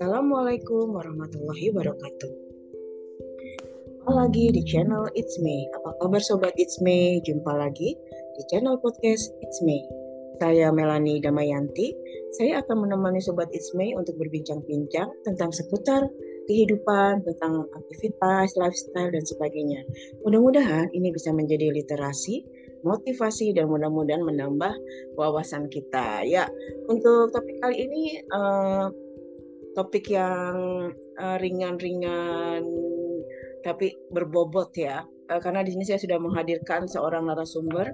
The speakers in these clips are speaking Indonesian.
Assalamualaikum warahmatullahi wabarakatuh. Lagi di channel It's Me. Apa kabar sobat It's Me? Jumpa lagi di channel podcast It's Me. Saya Melani Damayanti. Saya akan menemani sobat It's Me untuk berbincang-bincang tentang seputar kehidupan, tentang aktivitas, lifestyle, dan sebagainya. Mudah-mudahan ini bisa menjadi literasi, motivasi, dan mudah-mudahan menambah wawasan kita. Ya, untuk topik kali ini uh, topik yang uh, ringan-ringan tapi berbobot ya. Uh, karena di sini saya sudah menghadirkan seorang narasumber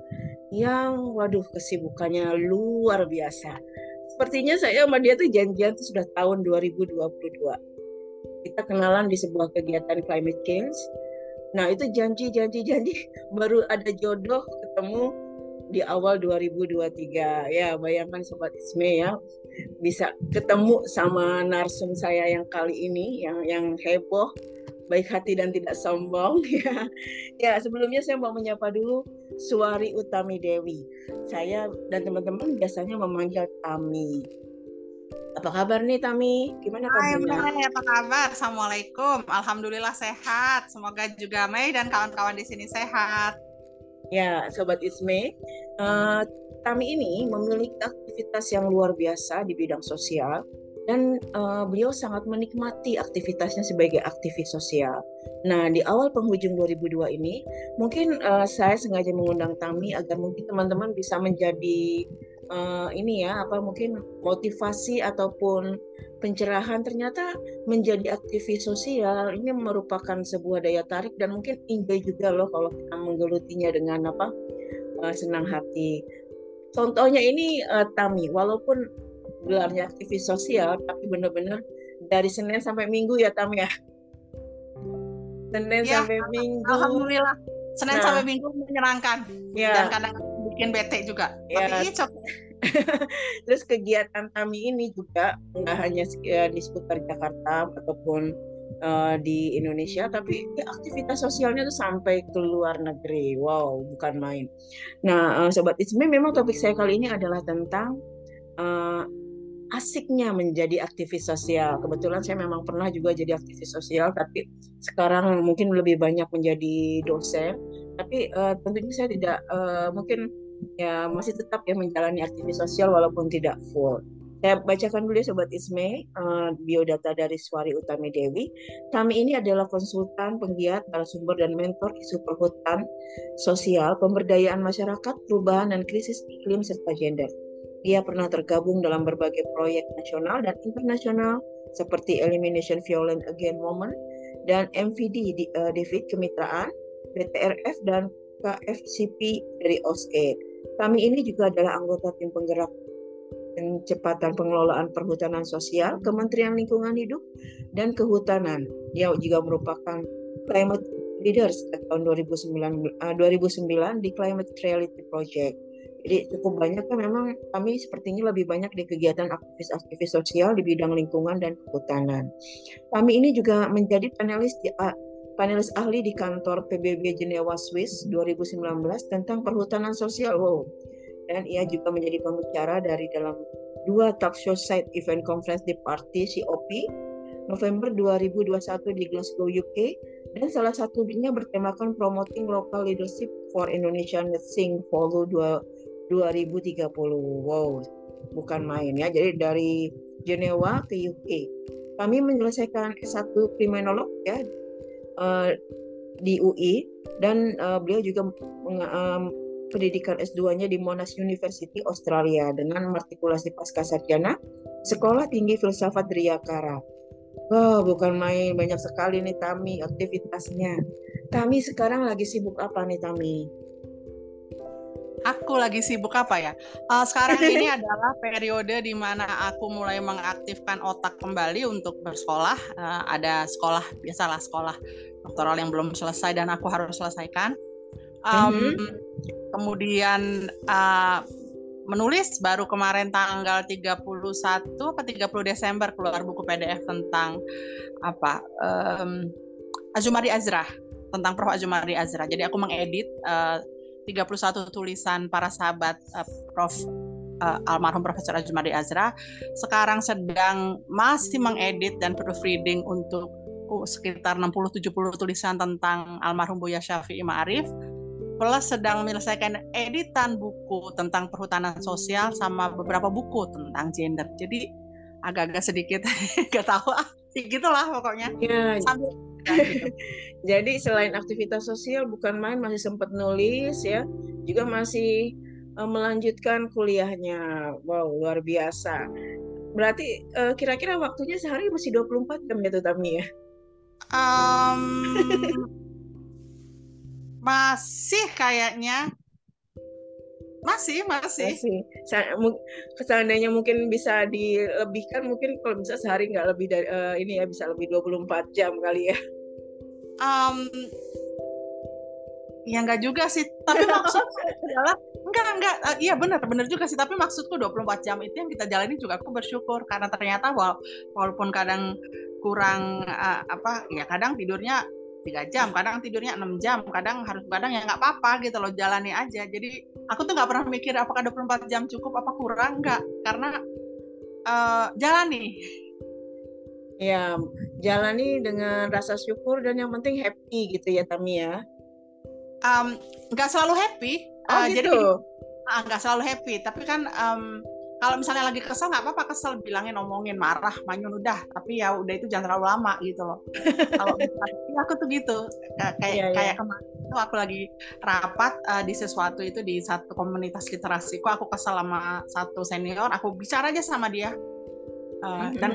yang waduh kesibukannya luar biasa. Sepertinya saya sama dia tuh janjian tuh sudah tahun 2022 kita kenalan di sebuah kegiatan climate change. Nah itu janji janji janji. Baru ada jodoh ketemu di awal 2023 ya bayangkan sobat Isme ya. Bisa ketemu sama narsum saya yang kali ini yang yang heboh baik hati dan tidak sombong. Ya ya sebelumnya saya mau menyapa dulu Suari Utami Dewi. Saya dan teman-teman biasanya memanggil Tami apa kabar nih Tami? Gimana kabarnya? Hai Mei, apa kabar? Assalamualaikum. Alhamdulillah sehat. Semoga juga Mei dan kawan-kawan di sini sehat. Ya, Sobat Isme, uh, Tami ini memiliki aktivitas yang luar biasa di bidang sosial dan uh, beliau sangat menikmati aktivitasnya sebagai aktivis sosial. Nah, di awal penghujung 2002 ini, mungkin uh, saya sengaja mengundang Tami agar mungkin teman-teman bisa menjadi uh, ini ya apa mungkin motivasi ataupun pencerahan ternyata menjadi aktivis sosial ini merupakan sebuah daya tarik dan mungkin enjoy juga loh kalau kita menggelutinya dengan apa uh, senang hati. Contohnya ini uh, Tami, walaupun gelarnya aktivis sosial, tapi benar-benar dari Senin sampai Minggu ya Tami ya. Senin ya, sampai Minggu. Alhamdulillah. Senin nah, sampai Minggu menyenangkan. Ya. Dan kadang bikin bete juga. Ya. Tapi iya, Terus kegiatan kami ini juga nggak hanya ya, di seputar Jakarta ataupun uh, di Indonesia, tapi ya, aktivitas sosialnya tuh sampai ke luar negeri. Wow, bukan main. Nah, uh, sobat Ismi, memang topik saya kali ini adalah tentang uh, asiknya menjadi aktivis sosial. Kebetulan saya memang pernah juga jadi aktivis sosial, tapi sekarang mungkin lebih banyak menjadi dosen tapi uh, tentunya saya tidak uh, mungkin ya masih tetap ya menjalani aktivitas sosial walaupun tidak full. Saya bacakan dulu ya Sobat Isme, uh, biodata dari Suari Utami Dewi. Kami ini adalah konsultan, penggiat, narasumber, dan mentor isu perhutan sosial, pemberdayaan masyarakat, perubahan dan krisis iklim serta gender. Dia pernah tergabung dalam berbagai proyek nasional dan internasional seperti Elimination Violence Against Women dan MVD di, uh, David Kemitraan, BTRF dan KFCP dari OSE. Kami ini juga adalah anggota tim penggerak kecepatan pengelolaan perhutanan sosial Kementerian Lingkungan Hidup dan Kehutanan yang juga merupakan climate leaders tahun 2009, 2009 di Climate Reality Project. Jadi cukup banyak kan memang kami sepertinya lebih banyak di kegiatan aktivis-aktivis sosial di bidang lingkungan dan kehutanan. Kami ini juga menjadi panelis di panelis ahli di kantor PBB Jenewa Swiss 2019 tentang perhutanan sosial. Wow. Dan ia juga menjadi pembicara dari dalam dua talk show side event conference di Party COP November 2021 di Glasgow UK dan salah satunya bertemakan promoting local leadership for Indonesian Sing Polo 2030. Wow, bukan main ya. Jadi dari Jenewa ke UK. Kami menyelesaikan S1 kriminolog ya uh, di UI dan uh, beliau juga um, pendidikan S2-nya di Monash University Australia dengan matrikulasi pasca sarjana Sekolah Tinggi Filsafat Riyakara. Wah, wow, bukan main banyak sekali nih Tami aktivitasnya. Tami sekarang lagi sibuk apa nih Tami? Aku lagi sibuk apa ya? Uh, sekarang ini adalah periode di mana aku mulai mengaktifkan otak kembali untuk bersekolah. Uh, ada sekolah, biasalah sekolah doktoral yang belum selesai dan aku harus selesaikan. Um, mm-hmm. Kemudian uh, menulis baru kemarin tanggal 31 apa 30 Desember keluar buku PDF tentang apa um, Azumari Azra tentang Prof Azumari Azra. Jadi aku mengedit uh, 31 tulisan para sahabat uh, Prof uh, almarhum Profesor Ajmadi Azra sekarang sedang masih mengedit dan proofreading untuk uh, sekitar 60-70 tulisan tentang almarhum Buya Syafi'i Ma'arif plus sedang menyelesaikan editan buku tentang perhutanan sosial sama beberapa buku tentang gender. Jadi agak-agak sedikit gak tahu ah gitulah pokoknya. Ya. Sambil gitu. Jadi selain aktivitas sosial bukan main masih sempat nulis ya, juga masih uh, melanjutkan kuliahnya. Wow, luar biasa. Berarti uh, kira-kira waktunya sehari masih 24 jam ya Tami ya? Um, masih kayaknya masih masih masih seandainya mungkin bisa dilebihkan mungkin kalau bisa sehari nggak lebih dari uh, ini ya bisa lebih 24 jam kali ya um, ya enggak juga sih tapi maksudnya adalah enggak enggak uh, iya benar benar juga sih tapi maksudku 24 jam itu yang kita jalani juga aku bersyukur karena ternyata walaupun kadang kurang uh, apa ya kadang tidurnya tiga jam kadang tidurnya enam jam kadang harus kadang ya nggak apa-apa gitu loh jalani aja. Jadi aku tuh nggak pernah mikir apakah 24 jam cukup apa kurang nggak. Karena uh, jalani ya jalani dengan rasa syukur dan yang penting happy gitu ya Tami ya. Nggak um, selalu happy. Oh, uh, gitu. jadi nggak uh, selalu happy. Tapi kan um, kalau misalnya lagi kesel nggak apa-apa kesel. Bilangin ngomongin marah manyun udah. Tapi ya udah itu jangan terlalu lama gitu loh. Kalau ya aku tuh gitu. Kayak yeah, kayak yeah. kemarin itu aku lagi rapat uh, di sesuatu itu di satu komunitas literasi. Kok aku kesel sama satu senior? Aku bicara aja sama dia. Uh, mm -hmm. dan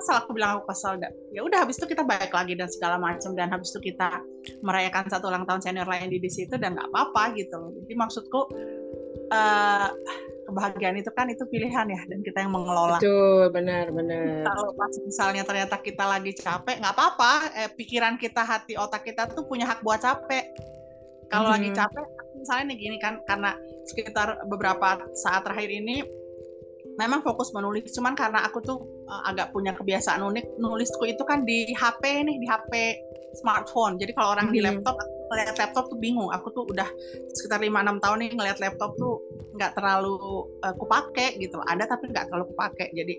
kesel aku bilang aku kesel ya udah habis itu kita baik lagi dan segala macam dan habis itu kita merayakan satu ulang tahun senior lain di di situ dan nggak apa-apa gitu loh jadi maksudku uh, kebahagiaan itu kan itu pilihan ya dan kita yang mengelola. Betul, benar, benar. Kalau pas misalnya ternyata kita lagi capek, nggak apa-apa. Eh, pikiran kita, hati, otak kita tuh punya hak buat capek. Kalau hmm. lagi capek, misalnya nih gini kan, karena sekitar beberapa saat terakhir ini memang fokus menulis. Cuman karena aku tuh uh, agak punya kebiasaan unik, nulisku itu kan di HP nih, di HP smartphone. Jadi kalau orang hmm. di laptop, ngeliat laptop tuh bingung. Aku tuh udah sekitar 5-6 tahun nih ngeliat laptop tuh nggak terlalu uh, kupake gitu. Ada tapi nggak terlalu kupake. Jadi,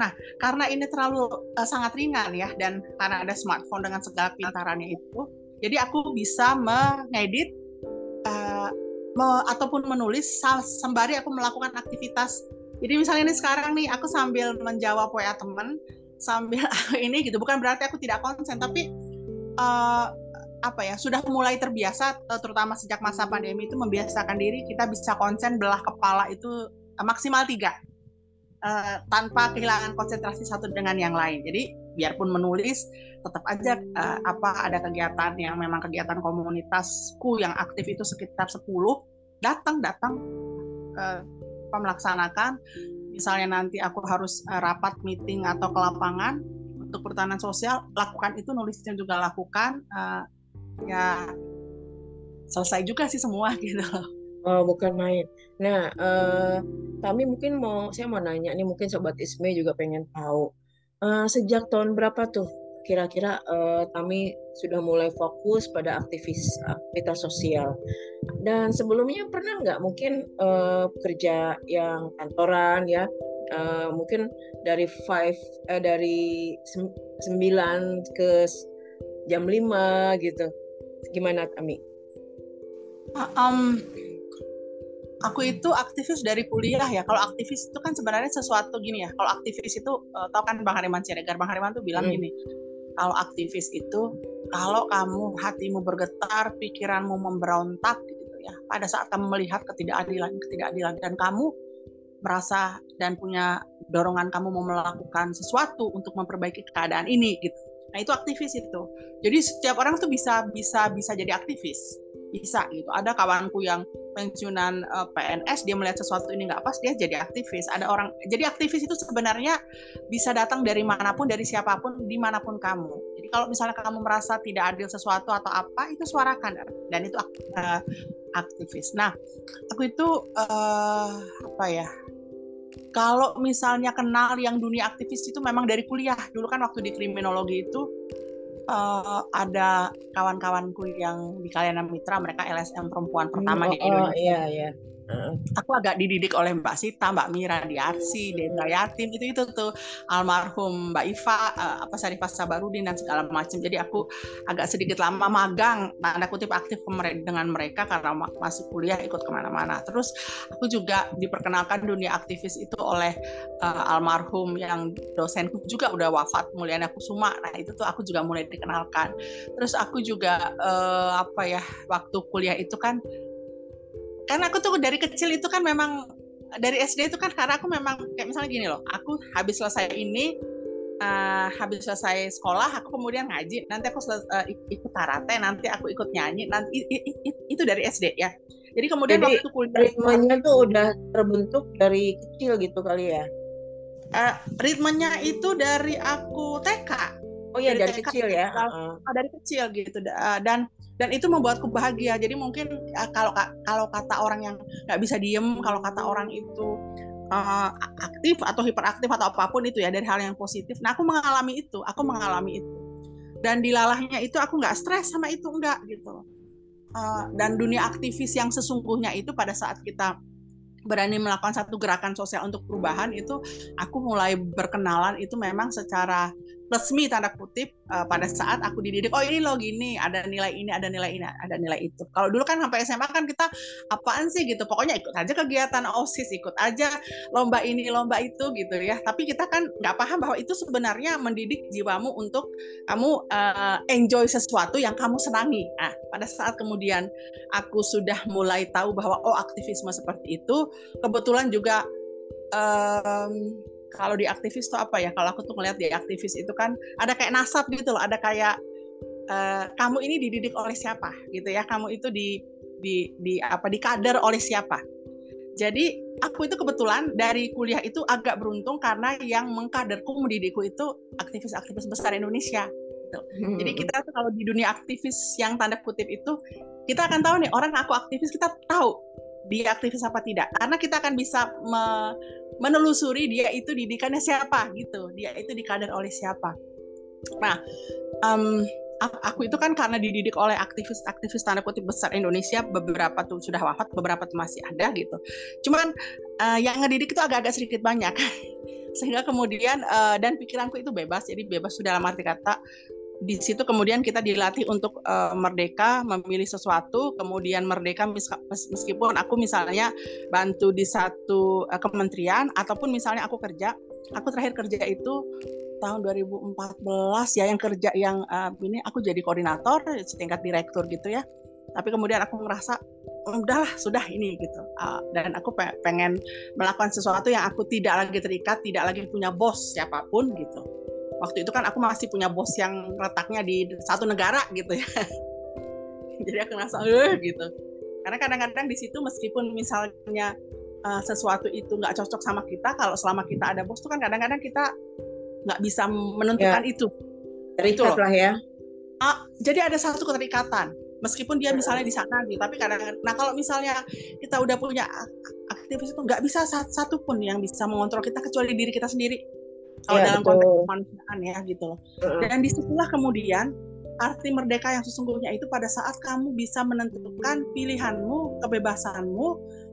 nah karena ini terlalu uh, sangat ringan ya dan karena ada smartphone dengan segala pintarannya itu, jadi aku bisa mengedit uh, me, ataupun menulis sembari aku melakukan aktivitas. Jadi misalnya ini sekarang nih aku sambil menjawab WA teman sambil ini gitu bukan berarti aku tidak konsen tapi uh, apa ya sudah mulai terbiasa eh, terutama sejak masa pandemi itu membiasakan diri kita bisa konsen belah kepala itu uh, maksimal tiga. Uh, tanpa kehilangan konsentrasi satu dengan yang lain. Jadi biarpun menulis tetap aja uh, apa ada kegiatan yang memang kegiatan komunitasku yang aktif itu sekitar 10 datang datang uh, melaksanakan misalnya nanti aku harus uh, rapat meeting atau ke lapangan untuk pertahanan sosial lakukan itu nulisnya juga lakukan uh, ya selesai juga sih semua gitu Oh, bukan main. Nah, uh, kami mungkin mau, saya mau nanya nih, mungkin Sobat Isme juga pengen tahu. Uh, sejak tahun berapa tuh kira-kira uh, kami sudah mulai fokus pada aktivis aktivitas sosial. Dan sebelumnya pernah nggak mungkin uh, kerja yang kantoran ya, uh, mungkin dari five uh, dari sembilan ke jam lima gitu Gimana Tami? Um, aku itu aktivis dari kuliah ya. Kalau aktivis itu kan sebenarnya sesuatu gini ya. Kalau aktivis itu uh, tau kan Bang Hariman Siregar. Bang Hariman tuh bilang hmm. gini. Kalau aktivis itu kalau kamu hatimu bergetar, pikiranmu memberontak gitu ya. Pada saat kamu melihat ketidakadilan, ketidakadilan dan kamu merasa dan punya dorongan kamu mau melakukan sesuatu untuk memperbaiki keadaan ini gitu Nah itu aktivis itu. Jadi setiap orang tuh bisa bisa bisa jadi aktivis, bisa gitu. Ada kawanku yang pensiunan uh, eh, PNS dia melihat sesuatu ini nggak pas dia jadi aktivis. Ada orang jadi aktivis itu sebenarnya bisa datang dari mana pun dari siapa pun di mana pun kamu. Jadi kalau misalnya kamu merasa tidak adil sesuatu atau apa itu suarakan dan itu uh, aktivis. Nah aku itu uh, apa ya kalau misalnya kenal yang dunia aktivis itu memang dari kuliah dulu kan waktu di kriminologi itu uh, ada kawan-kawanku yang di Kaliana Mitra mereka LSM perempuan pertama oh, di Indonesia. Oh, iya iya. Aku agak dididik oleh Mbak Sita, Mbak Mira di Arsi, Dendra Yatim itu itu tuh almarhum Mbak Iva, uh, apa Sarifah Sabarudin dan segala macam. Jadi aku agak sedikit lama magang, tanda kutip aktif dengan mereka karena masih kuliah ikut ke mana-mana. Terus aku juga diperkenalkan dunia aktivis itu oleh uh, almarhum yang dosenku juga udah wafat Mulyana Kusuma. Nah itu tuh aku juga mulai dikenalkan. Terus aku juga uh, apa ya waktu kuliah itu kan karena aku tuh dari kecil itu kan memang dari SD itu kan karena aku memang kayak misalnya gini loh aku habis selesai ini uh, habis selesai sekolah aku kemudian ngaji nanti aku uh, ikut karate nanti aku ikut nyanyi nanti i, i, i, itu dari SD ya. Jadi kemudian jadi, waktu kuliah ritmenya tuh udah terbentuk dari kecil gitu kali ya? Uh, ritmenya itu dari aku TK oh iya dari, dari kecil ya uh. dari kecil gitu dan dan itu membuatku bahagia. Jadi mungkin ya, kalau kalau kata orang yang nggak bisa diem kalau kata orang itu uh, aktif atau hiperaktif atau apa pun itu ya dari hal yang positif. Nah aku mengalami itu aku mengalami itu. Dan dilalahnya itu aku nggak stres sama itu enggak gitu. Uh, dan dunia aktivis yang sesungguhnya itu pada saat kita berani melakukan satu gerakan sosial untuk perubahan itu aku mulai berkenalan itu memang secara resmi tanda kutip uh, pada saat aku dididik oh ini loh gini ada nilai ini ada nilai ini ada nilai itu. Kalau dulu kan sampai SMA kan kita apaan sih? Gitu. Pokoknya ikut aja kegiatan osis ikut aja lomba ini lomba itu gitu ya. Tapi kita kan nggak paham bahwa itu sebenarnya mendidik jiwamu untuk kamu uh, enjoy sesuatu yang kamu senangi. Nah pada saat kemudian aku sudah mulai tahu bahwa oh aktivisme seperti itu. Kebetulan juga um, kalau di aktivis tuh apa ya kalau aku tuh ngeliat di aktivis itu kan ada kayak nasab gitu loh ada kayak uh, kamu ini dididik oleh siapa gitu ya kamu itu di di di apa di kader oleh siapa jadi aku itu kebetulan dari kuliah itu agak beruntung karena yang mengkaderku mendidikku itu aktivis-aktivis besar Indonesia gitu. Hmm. Jadi kita tuh kalau di dunia aktivis yang tanda kutip itu kita akan tahu nih orang aku aktivis kita tahu dia aktivis apa tidak. Karena kita akan bisa me, menelusuri dia itu didikannya siapa gitu. Dia itu dikader oleh siapa. Nah um, aku itu kan karena dididik oleh aktivis-aktivis tanda kutip besar Indonesia beberapa tuh sudah wafat beberapa tuh masih ada gitu. Cuman uh, yang ngedidik itu agak-agak sedikit banyak. Sehingga kemudian uh, dan pikiranku itu bebas jadi bebas sudah dalam arti kata di situ kemudian kita dilatih untuk uh, merdeka memilih sesuatu kemudian merdeka meskipun aku misalnya bantu di satu uh, kementerian ataupun misalnya aku kerja aku terakhir kerja itu tahun 2014 ya yang kerja yang uh, ini aku jadi koordinator setingkat direktur gitu ya. Tapi kemudian aku merasa udahlah sudah ini gitu. Uh, dan aku pengen melakukan sesuatu yang aku tidak lagi terikat tidak lagi punya bos siapa pun gitu waktu itu kan aku masih punya bos yang letaknya di satu negara gitu ya. Jadi aku ngerasa eh gitu. Karena kadang-kadang di situ meskipun misalnya uh, sesuatu itu nggak cocok sama kita kalau selama kita ada bos itu kan kadang-kadang kita nggak bisa menentukan ya. itu. Itu loh. lah ya. Uh, jadi ada satu keterikatan. Meskipun dia misalnya di sana gitu tapi kadang kadang nah kalau misalnya kita udah punya aktivis itu nggak bisa satu pun yang bisa mengontrol kita kecuali diri kita sendiri kalau ya, dalam betul. konteks kemanusiaan ya gitu loh. Dan di situlah kemudian arti merdeka yang sesungguhnya itu pada saat kamu bisa menentukan pilihanmu, kebebasanmu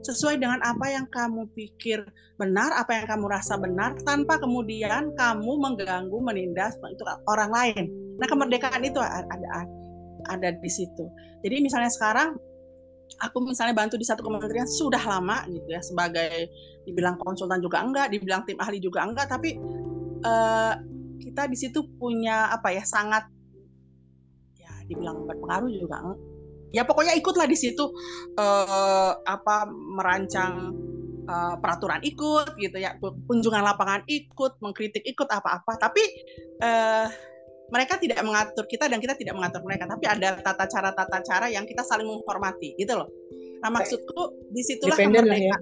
sesuai dengan apa yang kamu pikir benar, apa yang kamu rasa benar, tanpa kemudian kamu mengganggu, menindas untuk orang lain. Nah kemerdekaan itu ada ada, ada di situ. Jadi misalnya sekarang aku misalnya bantu di satu kementerian sudah lama gitu ya sebagai dibilang konsultan juga enggak, dibilang tim ahli juga enggak, tapi uh, kita di situ punya apa ya sangat ya dibilang berpengaruh juga ya pokoknya ikutlah di situ uh, apa merancang uh, peraturan ikut gitu ya kunjungan lapangan ikut mengkritik ikut apa-apa. Tapi uh, mereka tidak mengatur kita dan kita tidak mengatur mereka. Tapi ada tata cara tata cara yang kita saling menghormati gitu loh. Nah maksudku di situlah ya. kemerdekaan. ya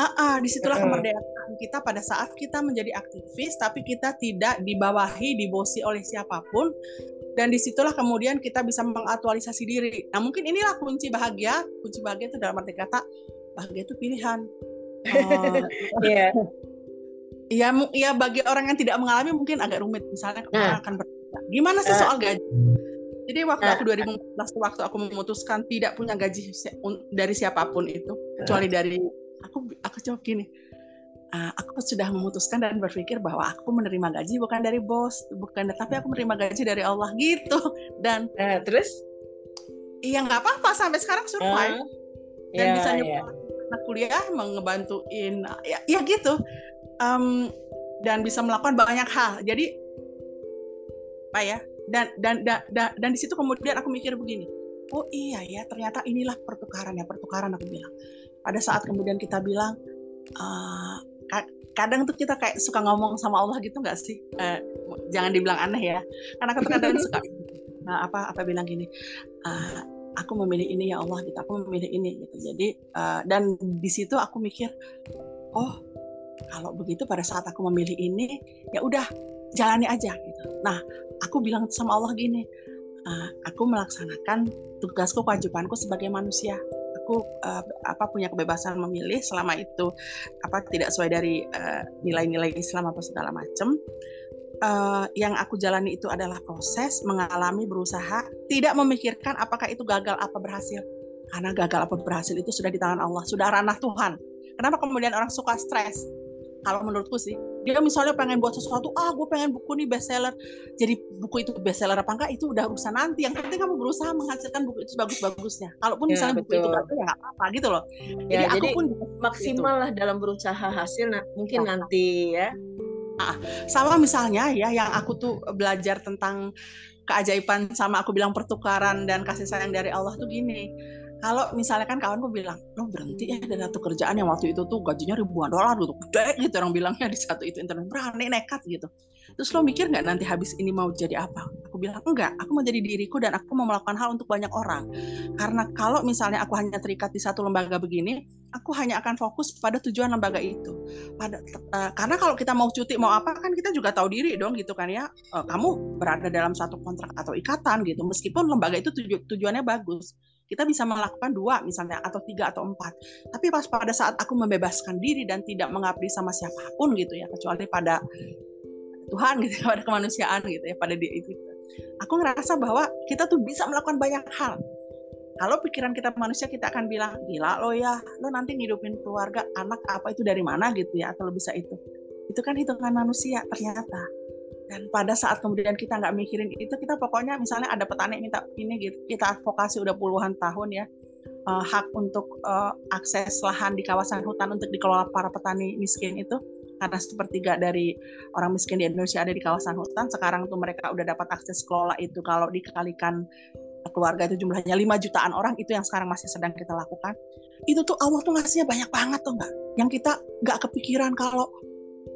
Ah, ah di situlah uh. kemerdekaan kita pada saat kita menjadi aktivis, tapi kita tidak dibawahi, dibosi oleh siapa pun, dan di situlah kemudian kita bisa mengaktualisasi diri. Nah mungkin inilah kunci bahagia, kunci bahagia itu dalam arti kata bahagia itu pilihan. Uh, yeah. ya ya bagi orang yang tidak mengalami mungkin agak rumit misalnya nah. akan berbeda Gimana sih soal gaji? Jadi waktu aku 2014 waktu aku memutuskan tidak punya gaji dari siapa pun itu kecuali dari aku aku jawab gini uh, aku sudah memutuskan dan berpikir bahwa aku menerima gaji bukan dari bos bukan tapi aku menerima gaji dari Allah gitu. Dan uh, terus? Iya nggak apa-apa sampai sekarang survive. Uh, dan yeah, bisa nyoba yeah. kuliah mengebantuin ya, ya gitu. Um, dan bisa melakukan banyak hal. Jadi apa ya dan dan dan dan, dan di situ kemudian aku mikir begini oh iya ya ternyata inilah pertukaran ya pertukaran aku bilang pada saat kemudian kita bilang uh, kadang tuh kita kayak suka ngomong sama Allah gitu nggak sih? Uh, jangan dibilang aneh ya. Karena aku kadang suka nah, apa apa bilang gini uh, aku memilih ini ya Allah gitu aku memilih ini gitu. Jadi uh, dan di situ aku mikir oh kalau begitu pada saat aku memilih ini ya udah jalani aja gitu. Nah aku bilang sama Allah gini, uh, aku melaksanakan tugasku kewajibanku sebagai manusia. Aku uh, apa punya kebebasan memilih selama itu apa tidak sesuai dari uh, nilai-nilai Islam apa segala macam. Uh, yang aku jalani itu adalah proses mengalami berusaha tidak memikirkan apakah itu gagal apa berhasil. Karena gagal apa berhasil itu sudah di tangan Allah sudah ranah Tuhan. Kenapa kemudian orang suka stres kalau menurutku sih dia misalnya pengen buat sesuatu ah gue pengen buku nih bestseller. Jadi buku itu bestseller apa enggak itu udah urusan nanti. Yang penting kamu berusaha menghasilkan buku itu bagus-bagusnya kalaupun ya, misalnya betul. buku itu bagus ya nggak apa-apa gitu loh. Ya, jadi, jadi aku pun maksimal lah dalam berusaha hasil nah, mungkin nah. nanti ya. Nah, sama misalnya ya yang aku tuh belajar tentang keajaiban sama aku bilang pertukaran dan kasih sayang dari Allah tuh gini kalau misalnya kan kawanku bilang lo berhenti ya dari satu kerjaan yang waktu itu tuh gajinya ribuan dolar gitu. Gede gitu orang bilangnya di satu itu internet berani nekat gitu. Terus lo mikir nggak nanti habis ini mau jadi apa? Aku bilang enggak aku mau jadi diriku dan aku mau melakukan hal untuk banyak orang. Karena kalau misalnya aku hanya terikat di satu lembaga begini aku hanya akan fokus pada tujuan lembaga itu. Pada uh, karena kalau kita mau cuti mau apa kan kita juga tahu diri dong gitu kan ya. Uh, kamu berada dalam satu kontrak atau ikatan gitu meskipun lembaga itu tuju, tujuannya bagus kita bisa melakukan dua misalnya atau tiga atau empat. Tapi pas pada saat aku membebaskan diri dan tidak mengabdi sama siapa pun gitu ya kecuali pada Tuhan gitu pada kemanusiaan gitu ya pada dia itu aku ngerasa bahwa kita tuh bisa melakukan banyak hal. Kalau pikiran kita manusia kita akan bilang gila lo ya lo nanti ngidupin keluarga anak apa itu dari mana gitu ya atau lo bisa itu. Itu kan hitungan manusia ternyata dan pada saat kemudian kita nggak mikirin itu kita pokoknya misalnya ada petani minta ini gitu kita advokasi udah puluhan tahun ya uh, hak untuk uh, akses lahan di kawasan hutan untuk dikelola para petani miskin itu karena sepertiga dari orang miskin di Indonesia ada di kawasan hutan sekarang tuh mereka udah dapat akses kelola itu. Kalau dikalikan keluarga itu jumlahnya 5 jutaan orang itu yang sekarang masih sedang kita lakukan. Itu tuh Allah tuh ngasihnya banyak banget tuh nggak yang kita nggak kepikiran kalau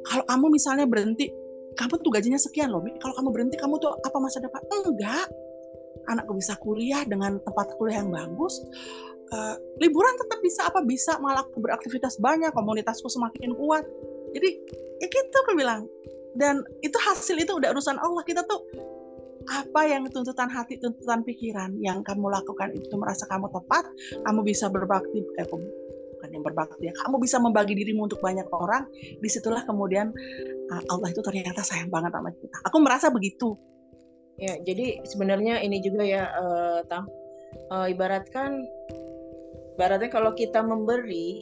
kalau kamu misalnya berhenti kamu tuh gajinya sekian loh, kalau kamu berhenti kamu tuh apa masa depan? Enggak. Anakku bisa kuliah dengan tempat kuliah yang bagus. Uh, liburan tetap bisa apa bisa malah aku beraktivitas banyak komunitasku semakin kuat jadi ya gitu aku bilang dan itu hasil itu udah urusan Allah kita tuh apa yang tuntutan hati tuntutan pikiran yang kamu lakukan itu merasa kamu tepat kamu bisa berbakti eh, bukan yang berbakti ya kamu bisa membagi dirimu untuk banyak orang. Di situlah kemudian uh, Allah itu ternyata sayang banget sama kita. Aku merasa begitu. Ya jadi sebenarnya ini juga ya uh, tam. Uh, ibaratkan ibaratnya kalau kita memberi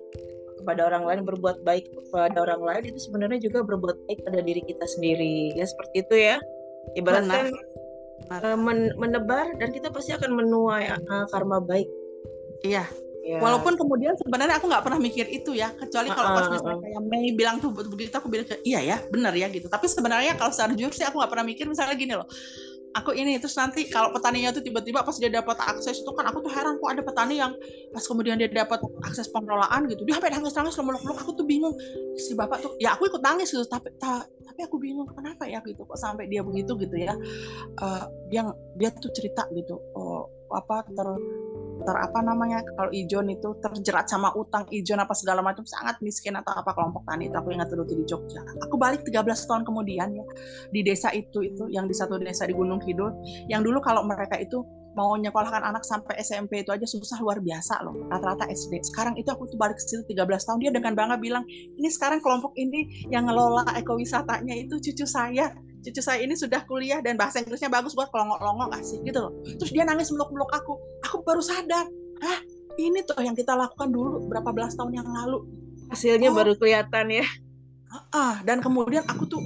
kepada orang lain berbuat baik kepada orang lain itu sebenarnya juga berbuat baik pada diri kita sendiri. Ya seperti itu ya. Ibaratkan uh, men menebar dan kita pasti akan menuai uh, karma baik. Iya Yeah. Walaupun kemudian sebenarnya aku nggak pernah mikir itu ya, kecuali kalau pas misalnya kayak Mei bilang tuh begitu aku bilang iya ya benar ya gitu. Tapi sebenarnya kalau secara jujur sih aku nggak pernah mikir misalnya gini loh, aku ini terus nanti kalau petaninya tuh tiba-tiba pas dia dapat akses itu kan aku tuh heran kok ada petani yang pas kemudian dia dapat akses pengelolaan gitu dia sampai nangis-nangis meluk-meluk aku tuh bingung si bapak tuh ya aku ikut nangis gitu tapi ta, tapi aku bingung kenapa ya gitu kok sampai dia begitu gitu ya uh, dia dia tuh cerita gitu oh apa ter ter apa namanya kalau Ijon itu terjerat sama utang Ijon apa segala macam sangat miskin atau apa kelompok tani itu aku ingat dulu di Jogja. Aku balik 13 tahun kemudian ya di desa itu itu yang di satu desa di Gunung Kidul yang dulu kalau mereka itu mau nyekolahkan anak sampai SMP itu aja susah luar biasa loh rata-rata SD sekarang itu aku tuh balik ke situ 13 tahun dia dengan bangga bilang ini sekarang kelompok ini yang ngelola ekowisatanya itu cucu saya. Cucu saya ini sudah kuliah dan bahasa Inggrisnya bagus buat kelongok-longok kasih gitu loh. Terus dia nangis meluk-meluk aku. Aku baru sadar ah ini tuh yang kita lakukan dulu berapa belas tahun yang lalu. Hasilnya oh, baru kelihatan ya. Ah dan kemudian aku tuh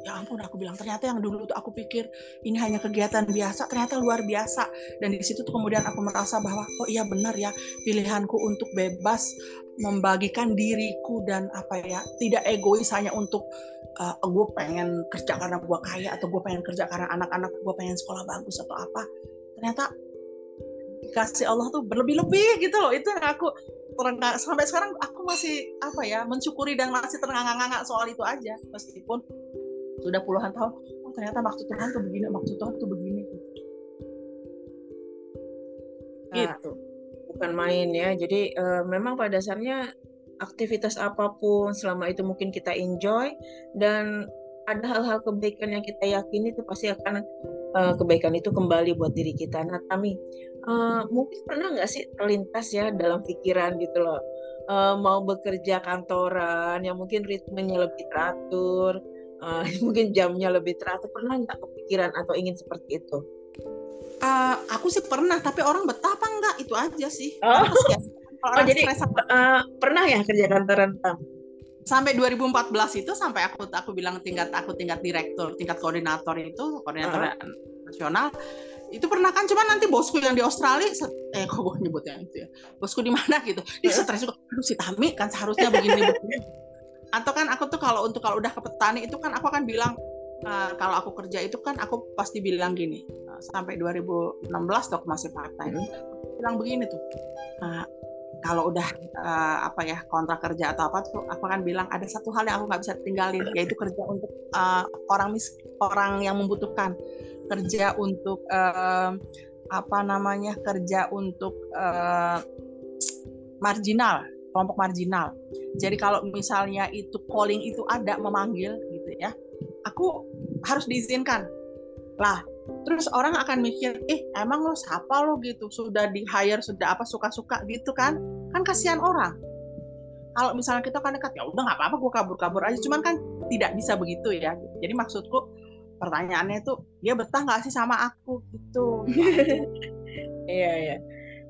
ya ampun aku bilang ternyata yang dulu tuh aku pikir ini hanya kegiatan biasa ternyata luar biasa. Dan di situ tuh kemudian aku merasa bahwa oh iya benar ya pilihanku untuk bebas membagikan diriku dan apa ya tidak egois hanya untuk uh, gue pengen kerja karena gue kaya atau gue pengen kerja karena anak-anak gue pengen sekolah bagus atau apa. Ternyata kasih Allah tuh berlebih-lebih gitu loh itu yang aku sampai sekarang aku masih apa ya mensyukuri dan masih terengah-engah soal itu aja meskipun sudah puluhan tahun oh ternyata maksud Tuhan tuh begini maksud Tuhan tuh begini. Nah, gitu. bukan main ya. Jadi uh, memang pada dasarnya aktivitas apa pun selama itu mungkin kita enjoy dan ada hal-hal kebaikan yang kita yakini itu pasti akan uh, kebaikan itu kembali buat diri kita. Nah, Tami, uh, mungkin pernah nggak sih terlintas ya dalam pikiran gitu loh, uh, mau bekerja kantoran yang mungkin ritmenya lebih teratur, uh, mungkin jamnya lebih teratur pernah nggak kepikiran atau ingin seperti itu? Uh, aku sih pernah, tapi orang betah apa enggak itu aja sih. Oh, oh jadi uh, pernah ya kerja kantoran? Sampai 2014 itu sampai aku aku bilang tingkat aku tingkat direktur, tingkat koordinator itu koordinator uh -huh. nasional. Itu pernah kan? Cuman nanti bosku yang di Australia eh kok gue nyebutnya? Itu ya bosku di mana gitu? Dia stres juga. Aduh si Tami kan seharusnya begini begini atau kan aku tuh kalau untuk kalau udah ke petani itu kan aku akan bilang uh, kalau aku kerja itu kan aku pasti bilang gini uh, sampai 2016 tuh aku masih part time hmm. bilang begini tuh uh, kalau udah uh, apa ya kontrak kerja atau apa tuh aku akan bilang ada satu hal yang aku nggak bisa tinggalin yaitu kerja untuk uh, orang mis orang yang membutuhkan. Kerja untuk uh, apa namanya kerja untuk uh, marginal kelompok marginal. Jadi kalau misalnya itu calling itu ada memanggil gitu ya, aku harus diizinkan. Lah, terus orang akan mikir, eh emang lo siapa lo gitu, sudah di hire sudah apa suka-suka gitu kan? Kan kasihan orang. Kalau misalnya kita kan dekat, ya udah nggak apa-apa, gue kabur-kabur aja. Cuman kan tidak bisa begitu ya. Jadi maksudku pertanyaannya itu dia betah nggak sih sama aku gitu. Iya iya.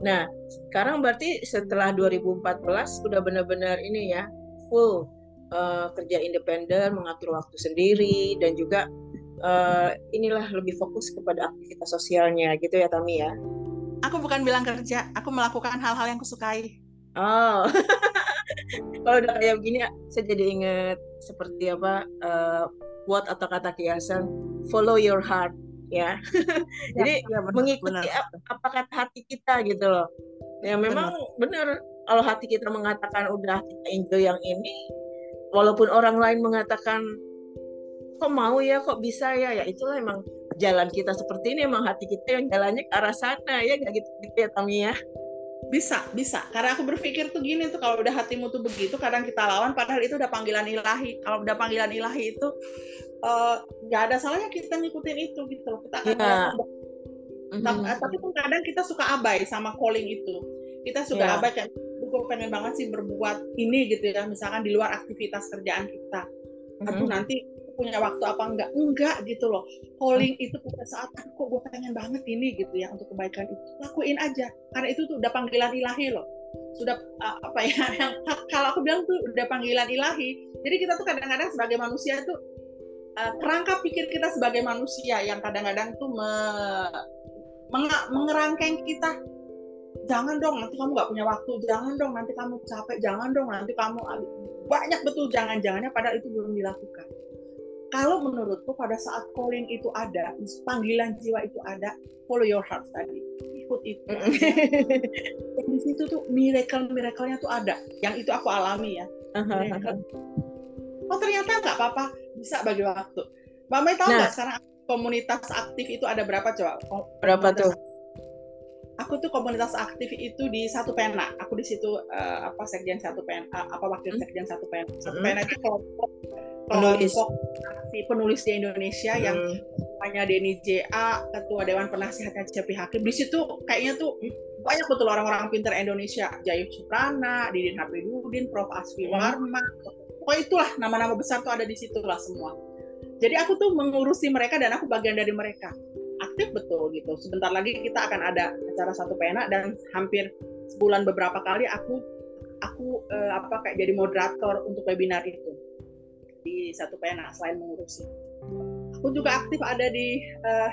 Nah, sekarang berarti setelah 2014 sudah benar-benar ini ya full uh, kerja independen, mengatur waktu sendiri dan juga uh, inilah lebih fokus kepada aktivitas sosialnya gitu ya Tami ya. Aku bukan bilang kerja, aku melakukan hal-hal yang kusukai. Oh. Kalau udah kayak begini saya jadi ingat seperti apa uh, quote atau kata kiasan follow your heart ya. Jadi ya, benar, mengikuti benar. apa kata hati kita gitu loh. Ya memang benar kalau hati kita mengatakan udah kita enjoy yang ini, walaupun orang lain mengatakan kok mau ya, kok bisa ya, ya itulah emang jalan kita seperti ini emang hati kita yang jalannya ke arah sana ya kayak gitu, gitu ya Tami ya bisa bisa karena aku berpikir tuh gini tuh kalau udah hatimu tuh begitu kadang kita lawan padahal itu udah panggilan ilahi kalau udah panggilan ilahi itu Eh, nggak uh, ada salahnya kita ngikutin itu gitu loh kita akan yeah. mm-hmm. tapi, pun kadang kita suka abai sama calling itu kita suka yeah. abai kayak gue pengen banget sih berbuat ini gitu ya misalkan di luar aktivitas kerjaan kita aduh mm-hmm. nanti punya waktu apa enggak? Enggak gitu loh. Calling itu pada saat kok gue pengen banget ini gitu ya untuk kebaikan itu. Lakuin aja karena itu tuh udah panggilan ilahi loh. Sudah apa ya yang kalau aku bilang tuh udah panggilan ilahi. Jadi kita tuh kadang-kadang sebagai manusia tuh uh, kerangka pikir kita sebagai manusia yang kadang-kadang tuh me, meng, mengerangkeng kita. Jangan dong nanti kamu nggak punya waktu. Jangan dong nanti kamu capek. Jangan dong nanti kamu banyak betul jangan-jangannya padahal itu belum dilakukan kalau menurutku pada saat calling itu ada panggilan jiwa itu ada follow your heart tadi. Ikut itu. Di situ tuh miracle miracle-nya tuh ada. Yang itu aku alami ya. Oh ternyata nggak apa-apa. Bisa bagi waktu. Mbak Mai tahu nah. nggak nah. sekarang komunitas aktif itu ada berapa coba? Berapa tuh aku tuh komunitas aktif itu di satu pena aku di situ uh, apa sekjen satu pena apa wakil hmm. sekjen satu pena satu hmm. pena itu kelompok penulis si penulis di Indonesia hmm. yang namanya Denny JA, Ketua Dewan Penasihat CP Hakim. Di situ kayaknya tuh banyak betul orang-orang pinter Indonesia, Jayus Suprana, Didin Hafidudin, Prof. Asfi hmm. Warma, pokoknya itulah nama-nama besar tuh ada di situ lah semua. Jadi aku tuh mengurusi mereka dan aku bagian dari mereka. Betul gitu. Sebentar lagi kita akan ada acara satu pena dan hampir sebulan beberapa kali aku aku eh, apa kayak jadi moderator untuk webinar itu di satu pena selain mengurusi. Aku juga aktif ada di eh,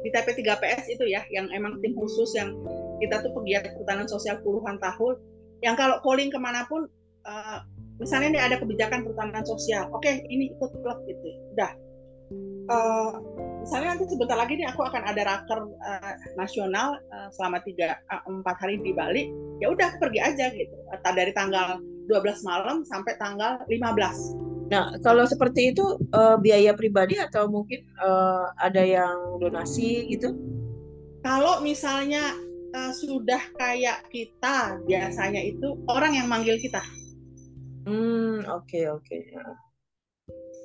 di TP3PS itu ya, yang emang tim khusus yang kita tuh pegiat kehutanan sosial puluhan tahun yang kalau calling ke mana pun uh, misalnya nih ada kebijakan perhutanan sosial oke okay, ini ikut klub gitu udah uh, misalnya nanti sebentar lagi nih aku akan ada raker uh, nasional uh, selama tiga empat hari di Bali ya udah pergi aja gitu dari tanggal 12 malam sampai tanggal 15 Nah, kalau seperti itu uh, biaya pribadi atau mungkin uh, ada yang donasi gitu? Kalau misalnya uh, sudah kayak kita biasanya itu orang yang manggil kita. Hmm, oke okay, oke. Okay.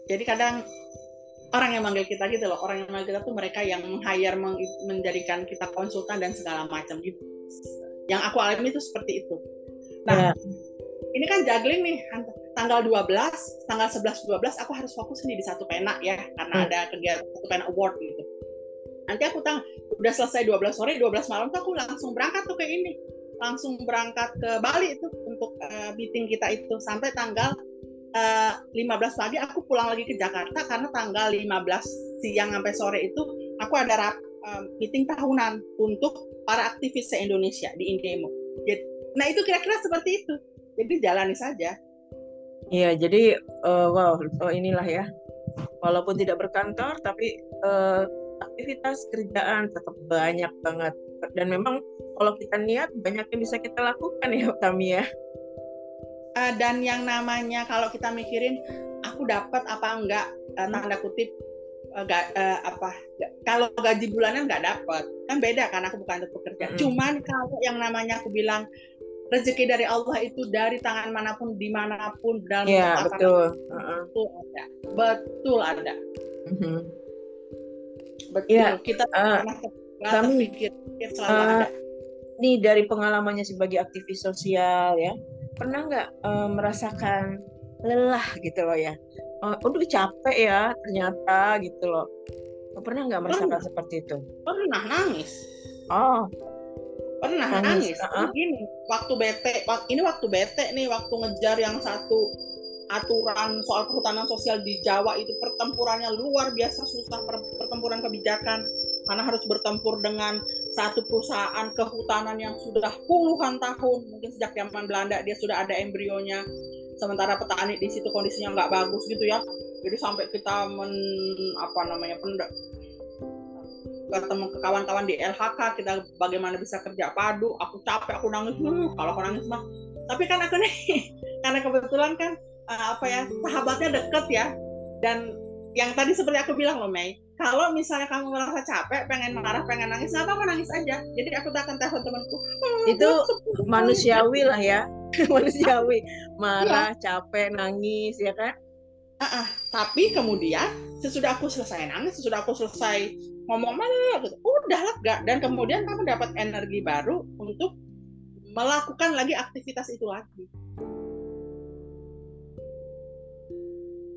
Jadi kadang orang yang manggil kita gitu loh, orang yang manggil kita tuh mereka yang hire menjadikan kita konsultan dan segala macam gitu. Yang aku alami itu seperti itu. Nah, yeah. ini kan juggling nih tanggal 12, tanggal 11 12 aku harus fokus nih di satu pena ya karena hmm. ada kegiatan satu pena award gitu nanti aku tang udah selesai 12 sore 12 malam tuh aku langsung berangkat tuh ke ini langsung berangkat ke Bali itu untuk uh, meeting kita itu sampai tanggal uh, eh, 15 pagi aku pulang lagi ke Jakarta karena tanggal 15 siang sampai sore itu aku ada rap, uh, meeting tahunan untuk para aktivis se-Indonesia di Indemo. Jadi, nah itu kira-kira seperti itu. Jadi jalani saja. Iya, jadi uh, wow, oh inilah ya. Walaupun tidak berkantor, tapi uh, aktivitas kerjaan tetap banyak banget dan memang kalau kita niat banyak yang bisa kita lakukan ya kami ya uh, dan yang namanya kalau kita mikirin aku dapat apa enggak uh, tanda kutip uh, uh, apa kalau gaji bulanan nggak dapat. Kan beda kan aku bukan untuk pekerja hmm. cuman kalau yang namanya aku bilang rezeki dari Allah itu dari tangan mana pun di mana pun dalam yeah, betul. Uh -uh. betul ada. Betul ada. Mm -hmm betul. Ya, kita uh, kami pikir, pikir uh, nih dari pengalamannya sebagai aktivis sosial ya pernah nggak uh, merasakan lelah gitu loh ya uh, udah capek ya ternyata gitu loh pernah nggak merasakan pernah. seperti itu pernah nangis oh pernah nangis, nangis. Uh -huh. ini waktu bete ini waktu bete nih waktu ngejar yang satu aturan soal kehutanan sosial di Jawa itu pertempurannya luar biasa susah pertempuran kebijakan karena harus bertempur dengan satu perusahaan kehutanan yang sudah puluhan tahun mungkin sejak zaman Belanda dia sudah ada embrionya. Sementara petani di situ kondisinya nggak bagus gitu ya. Jadi sampai kita men apa namanya pendak ketemu ke kawan-kawan di LHK kita bagaimana bisa kerja padu aku capek aku nangis hmm, kalau aku nangis mah. Tapi kan aku nih karena kebetulan kan uh, apa ya sahabatnya deket ya. Dan yang tadi seperti aku bilang loh Mei kalau misalnya kamu merasa capek pengen marah pengen nangis nggak apa-apa nangis aja. Jadi aku tak akan telepon temanku. Itu manusiawi lah ya. Manusiawi. Marah ya. capek nangis ya kan? Uh -uh. tapi kemudian sesudah aku selesai nangis sesudah aku selesai ngomong mana gitu udah lega dan kemudian kamu dapat energi baru untuk melakukan lagi aktivitas itu lagi.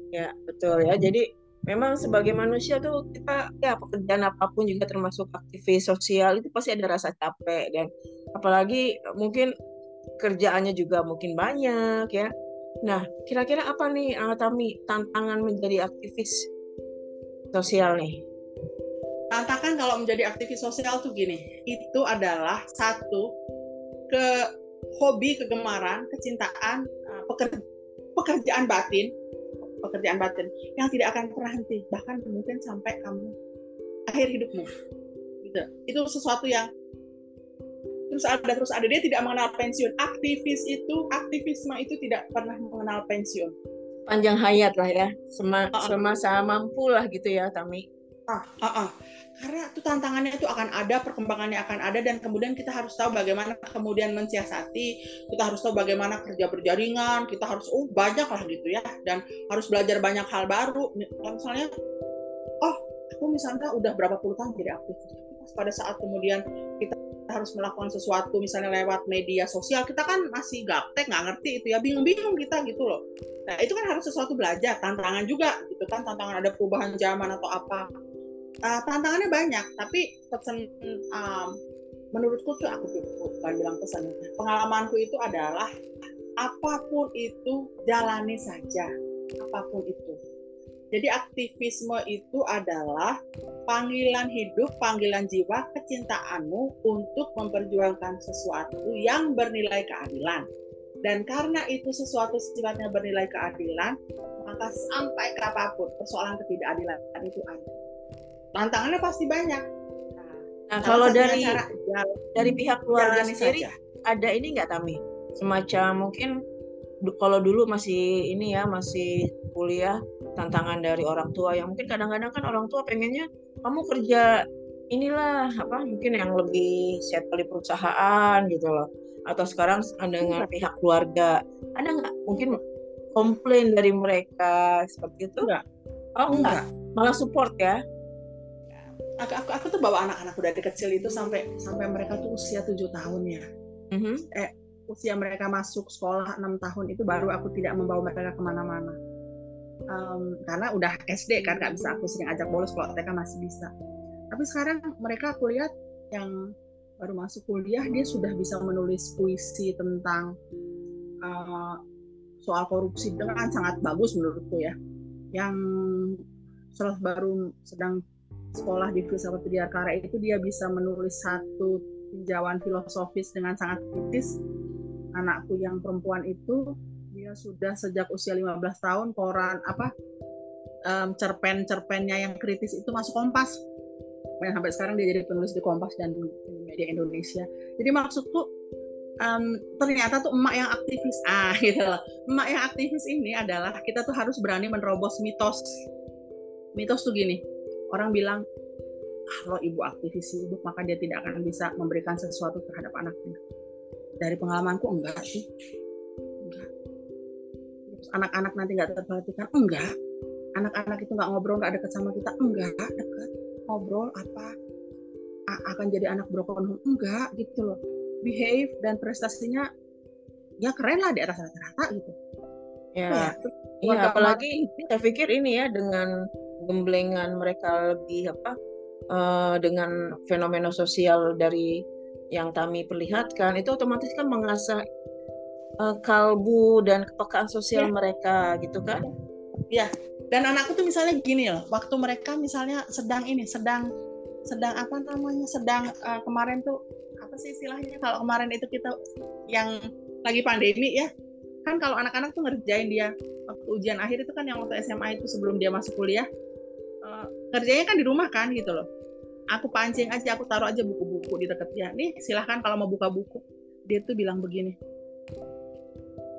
Ya, betul ya. Jadi memang sebagai manusia tuh kita ya pekerjaan apa pun juga termasuk aktivis sosial itu pasti ada rasa capek dan apalagi mungkin kerjaannya juga mungkin banyak ya. Nah, kira-kira apa nih Tami tantangan menjadi aktivis sosial nih? Tantangan kalau menjadi aktivis sosial tuh gini, itu adalah satu ke hobi, kegemaran, kecintaan, eh, pekerjaan batin pekerjaan batin yang tidak akan pernah henti bahkan mungkin sampai kamu akhir hidupmu. Gitu. Itu sesuatu yang terus ada terus ada. Dia tidak mengenal pensiun. Aktivis itu aktivisme itu tidak pernah mengenal pensiun. Panjang hayat lah ya. Sema, uh -uh. semasa mampu lah gitu ya Tami. Ah uh -uh karena itu tantangannya itu akan ada perkembangannya akan ada dan kemudian kita harus tahu bagaimana kemudian mensiasati kita harus tahu bagaimana kerja berjaringan kita harus oh banyak lah gitu ya dan harus belajar banyak hal baru. Misalnya oh aku misalnya udah berapa puluh tahun jadi aktivis pada saat kemudian kita harus melakukan sesuatu misalnya lewat media sosial kita kan masih gaptek nggak ngerti itu ya bingung-bingung kita gitu loh. Nah itu kan harus sesuatu belajar tantangan juga gitu kan tantangan ada perubahan zaman atau apa uh, tantangannya banyak tapi pesan um, menurutku tuh aku bukan bilang pesan pengalamanku itu adalah apa pun itu jalani saja apa pun itu jadi aktivisme itu adalah panggilan hidup, panggilan jiwa, kecintaanmu untuk memperjuangkan sesuatu yang bernilai keadilan. Dan karena itu sesuatu sifatnya bernilai keadilan, maka sampai kapan pun persoalan ketidakadilan itu ada. Tantangannya pasti banyak. Nah, nah kalau dari cara, dari pihak keluarga sendiri saja. ada ini nggak Tami? Semacam mungkin kalau dulu masih ini ya masih kuliah tantangan dari orang tua yang mungkin kadang-kadang kan orang tua pengennya kamu kerja inilah apa mungkin yang lebih settle di perusahaan gitu loh atau sekarang dengan pihak keluarga ada nggak mungkin komplain dari mereka seperti itu enggak oh enggak, enggak. malah support ya aku, aku aku tuh bawa anak-anakku dari kecil itu sampai sampai mereka tuh usia tujuh tahun ya. Mm-hmm. eh usia mereka masuk sekolah enam tahun itu baru aku tidak membawa mereka ke mana-mana. Um, karena udah SD kan nggak bisa aku sering ajak bolos kalau TK masih bisa. Tapi sekarang mereka aku lihat yang baru masuk kuliah dia sudah bisa menulis puisi tentang uh, soal korupsi dengan sangat bagus menurutku ya. Yang setelah baru sedang sekolah di filsafat Widyarkara itu dia bisa menulis satu tinjauan filosofis dengan sangat kritis. Anakku yang perempuan itu dia sudah sejak usia 15 tahun koran apa um, cerpen-cerpennya yang kritis itu masuk Kompas. Dan sampai sekarang dia jadi penulis di Kompas dan di media Indonesia. Jadi maksudku um, ternyata tuh emak yang aktivis. Ah gitu loh. Emak yang aktivis ini adalah kita tuh harus berani menerobos mitos. Mitos tuh gini orang bilang kalau ibu aktivis hidup maka dia tidak akan bisa memberikan sesuatu terhadap anaknya. Dari pengalamanku enggak sih. Anak-anak nanti nggak terperhatikan enggak. Anak-anak itu nggak ngobrol nggak deket sama kita enggak. Deket ngobrol apa akan jadi anak broken home enggak gitu loh. Behave dan prestasinya ya keren lah di atas rata-rata gitu. Ya, ya? Iya apalagi saya pikir ini ya dengan gemblengan mereka lebih apa uh, dengan fenomena sosial dari yang kami perlihatkan itu otomatis kan mengasah uh, kalbu dan kepekaan sosial ya. mereka gitu kan ya dan anakku tuh misalnya gini loh waktu mereka misalnya sedang ini sedang sedang apa namanya sedang uh, kemarin tuh apa sih istilahnya kalau kemarin itu kita yang lagi pandemi ya kan kalau anak-anak tuh ngerjain dia waktu ujian akhir itu kan yang waktu SMA itu sebelum dia masuk kuliah uh, kerjanya kan di rumah kan gitu loh. Aku pancing aja aku taruh aja buku-buku di dekat dia. Nih silahkan kalau mau buka buku. Dia tuh bilang begini.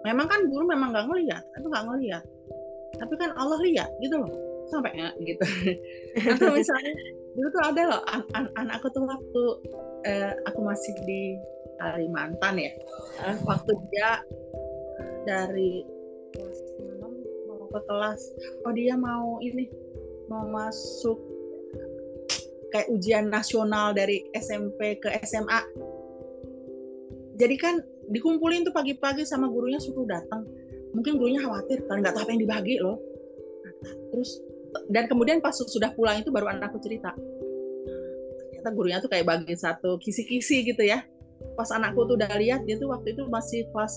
Memang kan guru memang nggak ngelihat itu nggak ngelihat tapi kan Allah lihat gitu loh. Sampai ya gitu. Atau misalnya dulu tuh ada loh an an anakku tuh waktu eh, aku masih di Kalimantan ya. Waktu dia dari kelas mau ke kelas. Oh dia mau ini mau masuk kayak ujian nasional dari SMP ke SMA jadi kan dikumpulin tuh pagi-pagi sama gurunya suruh datang. Mungkin gurunya khawatir kan nggak tahu apa yang dibagi loh. Terus dan kemudian pas sudah pulang itu baru anakku cerita. Ternyata gurunya tuh kayak bagi satu kisi-kisi gitu ya. Pas anakku tuh udah lihat dia tuh waktu itu masih kelas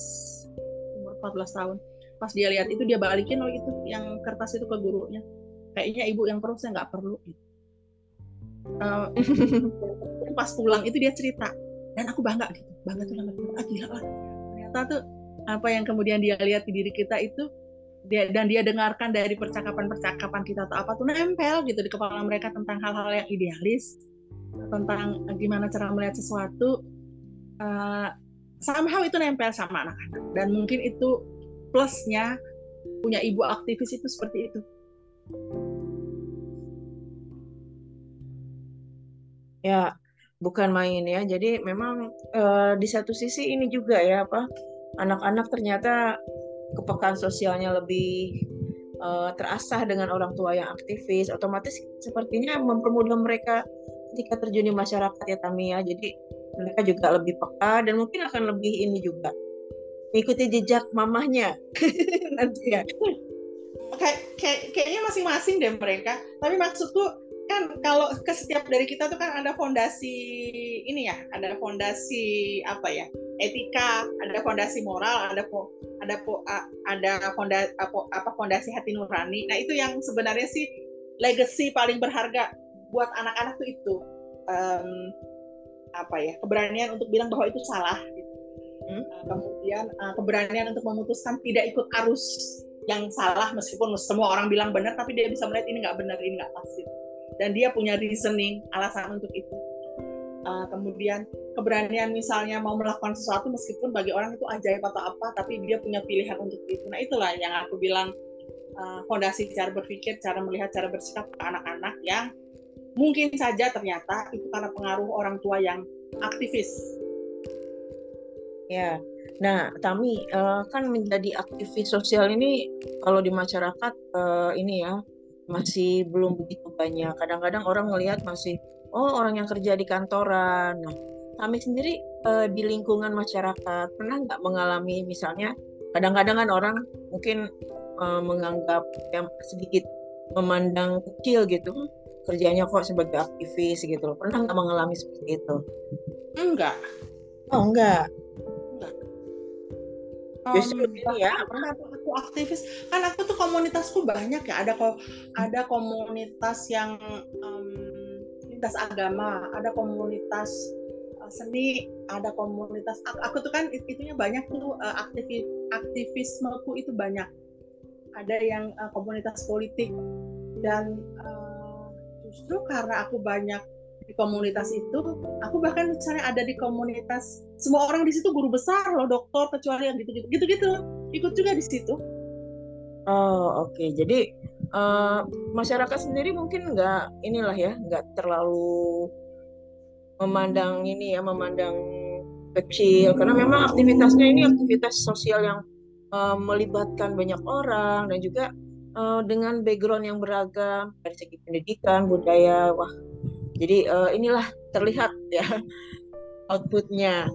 umur 14 tahun. Pas dia lihat itu dia balikin loh itu yang kertas itu ke gurunya kayaknya ibu yang perlu saya nggak perlu gitu. uh, pas pulang itu dia cerita dan aku bangga gitu bangga tuh banget ah gila lah. Ternyata tuh apa yang kemudian dia lihat di diri kita itu dia dan dia dengarkan dari percakapan-percakapan kita atau apa tuh nempel gitu di kepala mereka tentang hal-hal yang idealis tentang gimana cara melihat sesuatu. Uh, somehow itu nempel sama anak-anak. Dan mungkin itu plusnya punya ibu aktivis itu seperti itu ya bukan main ya. Jadi memang uh, di satu sisi ini juga ya apa anak-anak ternyata kepekaan sosialnya lebih uh, terasah dengan orang tua yang aktivis, otomatis sepertinya mempermudah mereka ketika terjun di masyarakat ya Tami ya. Jadi mereka juga lebih peka dan mungkin akan lebih ini juga mengikuti jejak mamahnya nanti ya. Kayak, kayak kayaknya masing-masing deh mereka. Tapi maksudku kan kalau ke setiap dari kita tuh kan ada fondasi ini ya, ada fondasi apa ya? etika, ada fondasi moral, ada po, ada po, ada fondasi apa fondasi hati nurani. Nah, itu yang sebenarnya sih legacy paling berharga buat anak-anak tuh itu. Um, apa ya? Keberanian untuk bilang bahwa itu salah gitu. Hmm? kemudian uh, keberanian untuk memutuskan tidak ikut arus yang salah meskipun semua orang bilang benar tapi dia bisa melihat ini nggak benar ini nggak pas gitu. Dan dia punya reasoning alasan untuk itu. Uh, kemudian keberanian misalnya mau melakukan sesuatu meskipun bagi orang itu ajaib atau apa tapi dia punya pilihan untuk itu. Nah itulah yang aku bilang uh, fondasi cara berpikir cara melihat cara bersikap ke anak-anak yang mungkin saja ternyata itu karena pengaruh orang tua yang aktivis. Ya nah Tami uh, kan menjadi aktivis sosial ini kalau di masyarakat uh, ini ya masih belum begitu banyak. Kadang-kadang orang melihat masih oh orang yang kerja di kantoran. Nah, kami sendiri uh, di lingkungan masyarakat pernah nggak mengalami misalnya kadang-kadang kan orang mungkin uh, menganggap yang sedikit memandang kecil gitu kerjanya kok sebagai aktivis gitu loh. Pernah nggak mengalami seperti itu? Enggak. Oh enggak. Justru um, ini ya. apa aku aktivis. Kan aku tuh komunitasku banyak ya. Ada kok ada komunitas yang um, lintas agama ada komunitas uh, seni ada komunitas aku, aku tuh kan itunya banyak tuh uh, aktivis aktivismeku itu banyak. Ada yang uh, komunitas politik. Dan uh, justru karena aku banyak di komunitas itu aku bahkan misalnya ada di komunitas semua orang di situ guru besar loh dokter kecuali yang gitu-gitu gitu-gitu. Ikut juga di situ. Oh oke. Okay. jadi uh, masyarakat sendiri mungkin nggak inilah ya nggak terlalu memandang ini ya memandang kecil. Karena memang aktivitasnya ini aktivitas sosial yang uh, melibatkan banyak orang dan juga uh, dengan background yang beragam dari segi pendidikan budaya wah jadi uh, inilah terlihat ya outputnya.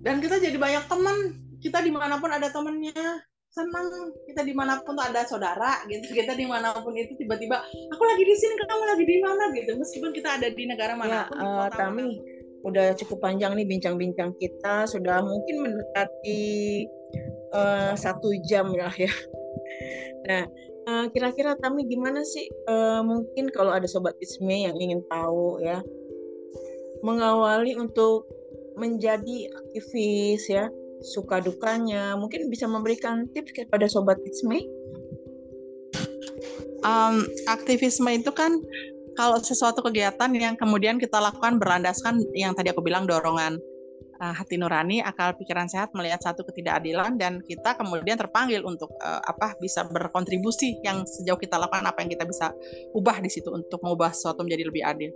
Dan kita jadi banyak teman. Kita di mana pun ada temannya senang. Kita di mana pun tuh ada saudara gitu. Kita di mana pun itu tiba-tiba aku lagi di sini kamu lagi di mana? gitu. Meskipun kita ada di negara mana ya, uh, Tami udah cukup panjang nih bincang-bincang kita. Sudah mungkin mendekati uh, satu jam lah ya. Nah Eh, kira-kira Tami gimana sih uh, mungkin kalau ada sobat Isme yang ingin tahu ya mengawali untuk menjadi aktivis ya suka dukanya mungkin bisa memberikan tips kepada sobat Isme? Um, aktivisme itu kan kalau sesuatu kegiatan yang kemudian kita lakukan berlandaskan yang tadi aku bilang dorongan uh, hati nurani, akal pikiran sehat melihat satu ketidakadilan dan kita kemudian terpanggil untuk uh, apa bisa berkontribusi yang sejauh kita lakukan apa yang kita bisa ubah di situ untuk mengubah sesuatu menjadi lebih adil.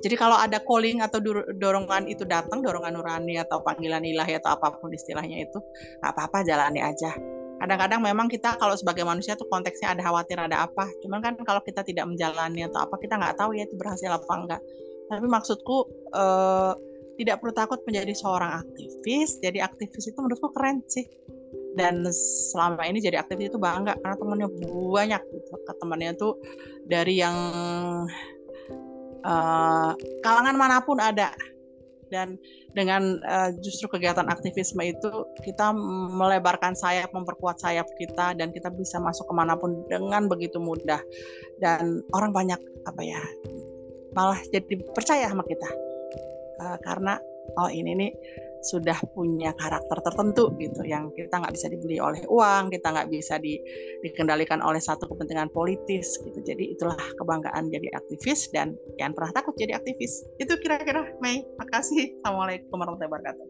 Jadi kalau ada calling atau dorongan itu datang, dorongan nurani atau panggilan ilahi atau apa pun istilahnya itu, apa-apa jalani aja. Kadang-kadang memang kita kalau sebagai manusia tuh konteksnya ada khawatir ada apa. Cuman kan kalau kita tidak menjalani atau apa kita nggak tahu ya itu berhasil apa enggak. Tapi maksudku eh, tidak perlu takut menjadi seorang aktivis. Jadi aktivis itu menurutku keren sih. Dan selama ini jadi aktivis itu bangga karena temennya banyak gitu. Temennya tuh dari yang uh, kalangan mana pun ada. Dan dengan uh, justru kegiatan aktivisme itu kita melebarkan sayap, memperkuat sayap kita dan kita bisa masuk ke mana pun dengan begitu mudah. Dan orang banyak apa ya malah jadi percaya sama kita uh, karena oh ini nih sudah punya karakter tertentu gitu yang kita nggak bisa dibeli oleh uang kita nggak bisa di, dikendalikan oleh satu kepentingan politis gitu. Jadi itulah kebanggaan jadi aktivis dan jangan pernah takut jadi aktivis. Itu kira-kira Mei. Makasih. Assalamualaikum warahmatullahi wabarakatuh.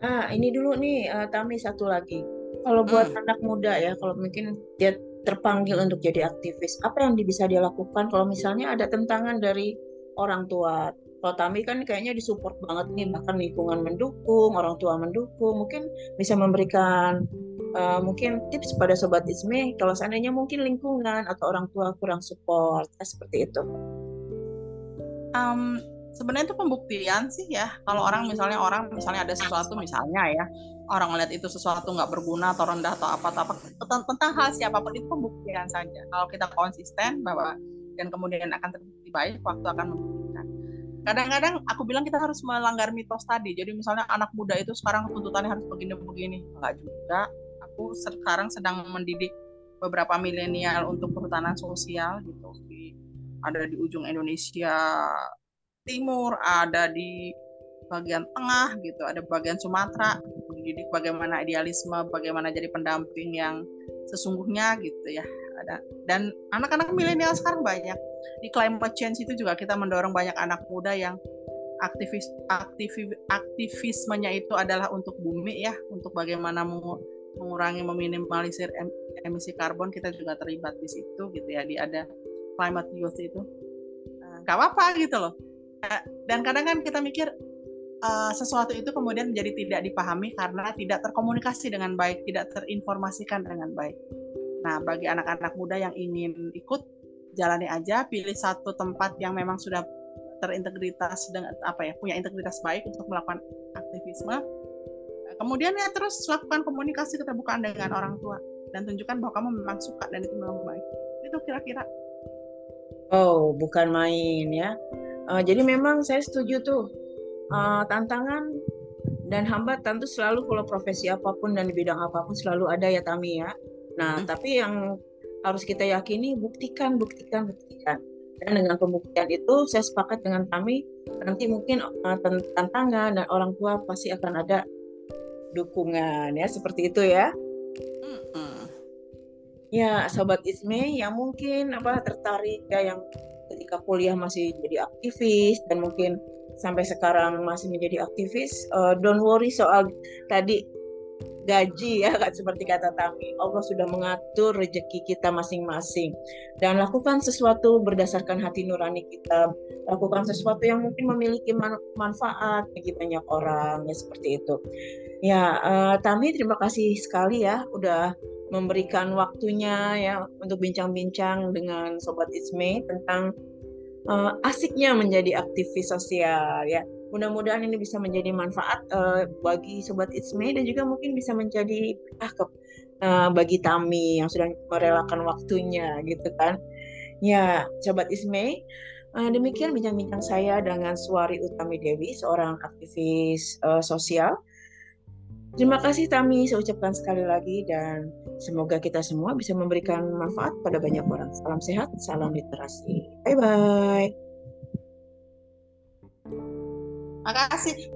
Ah ini dulu nih uh, Tami satu lagi. Kalau buat hmm. anak muda ya kalau mungkin dia terpanggil untuk jadi aktivis apa yang bisa dia lakukan? Kalau misalnya ada tentangan dari orang tua kalau Tami kan kayaknya disupport banget nih bahkan lingkungan mendukung orang tua mendukung mungkin bisa memberikan uh, mungkin tips pada sobat Isme kalau seandainya mungkin lingkungan atau orang tua kurang support seperti itu. Um, sebenarnya itu pembuktian sih ya. Kalau orang misalnya orang misalnya ada sesuatu misalnya ya orang melihat itu sesuatu nggak berguna atau rendah atau apa apa tentang, hal siapa pun itu pembuktian saja. Kalau kita konsisten bahwa dan kemudian akan terbukti baik, waktu akan. Kadang-kadang aku bilang kita harus melanggar mitos tadi. Jadi misalnya anak muda itu sekarang tuntutannya harus begini-begini. Enggak juga. Aku sekarang sedang mendidik beberapa milenial untuk perhutanan sosial gitu. Di, ada di ujung Indonesia timur, ada di bagian tengah gitu, ada bagian Sumatera, mendidik bagaimana idealisme, bagaimana jadi pendamping yang sesungguhnya gitu ya. Ada. Dan anak-anak milenial sekarang banyak. Di climate change itu juga kita mendorong banyak anak muda yang aktivis aktif aktivismenya itu adalah untuk bumi ya. Untuk bagaimana mengurangi meminimalisir emisi karbon kita juga terlibat di situ gitu ya di ada climate youth itu. Nah, nggak apa-apa gitu loh. Nah, dan kadang kan kita mikir uh, sesuatu itu kemudian menjadi tidak dipahami karena tidak terkomunikasi dengan baik tidak terinformasikan dengan baik nah bagi anak-anak muda yang ingin ikut jalani aja pilih satu tempat yang memang sudah terintegritas dengan apa ya punya integritas baik untuk melakukan aktivisme. Kemudian ya terus lakukan komunikasi keterbukaan dengan orang tua dan tunjukkan bahwa kamu memang suka dan itu memang baik. Itu kira-kira. Oh bukan main ya. Uh, jadi memang saya setuju tuh. Uh, tantangan dan hambatan tentu selalu kalau profesi apa pun dan di bidang apa pun selalu ada ya Tami ya nah hmm. tapi yang harus kita yakini buktikan buktikan buktikan. Dan dengan pembuktian itu saya sepakat dengan kami nanti mungkin uh, tantangan dan orang tua pasti akan ada dukungan ya seperti itu ya. Ya sobat Isme yang mungkin apa tertarik ya yang ketika kuliah masih jadi aktivis dan mungkin sampai sekarang masih menjadi aktivis uh, don't worry soal tadi gaji ya kan seperti kata Tami. Allah sudah mengatur rezeki kita masing-masing. Dan lakukan sesuatu berdasarkan hati nurani kita. Lakukan sesuatu yang mungkin memiliki manfaat bagi banyak orang ya seperti itu. Ya uh, Tami terima kasih sekali ya udah memberikan waktunya ya untuk bincang-bincang dengan Sobat Isme tentang uh, asiknya menjadi aktivis sosial ya mudah-mudahan ini bisa menjadi manfaat uh, bagi sobat Isme dan juga mungkin bisa menjadi ah uh, bagi Tami yang sudah merelakan waktunya gitu kan ya sobat Isme uh, demikian bincang-bincang saya dengan Suari Utami Dewi seorang aktivis uh, sosial Terima kasih Tami, saya ucapkan sekali lagi dan semoga kita semua bisa memberikan manfaat pada banyak orang. Salam sehat, salam literasi. Bye-bye. Makasih.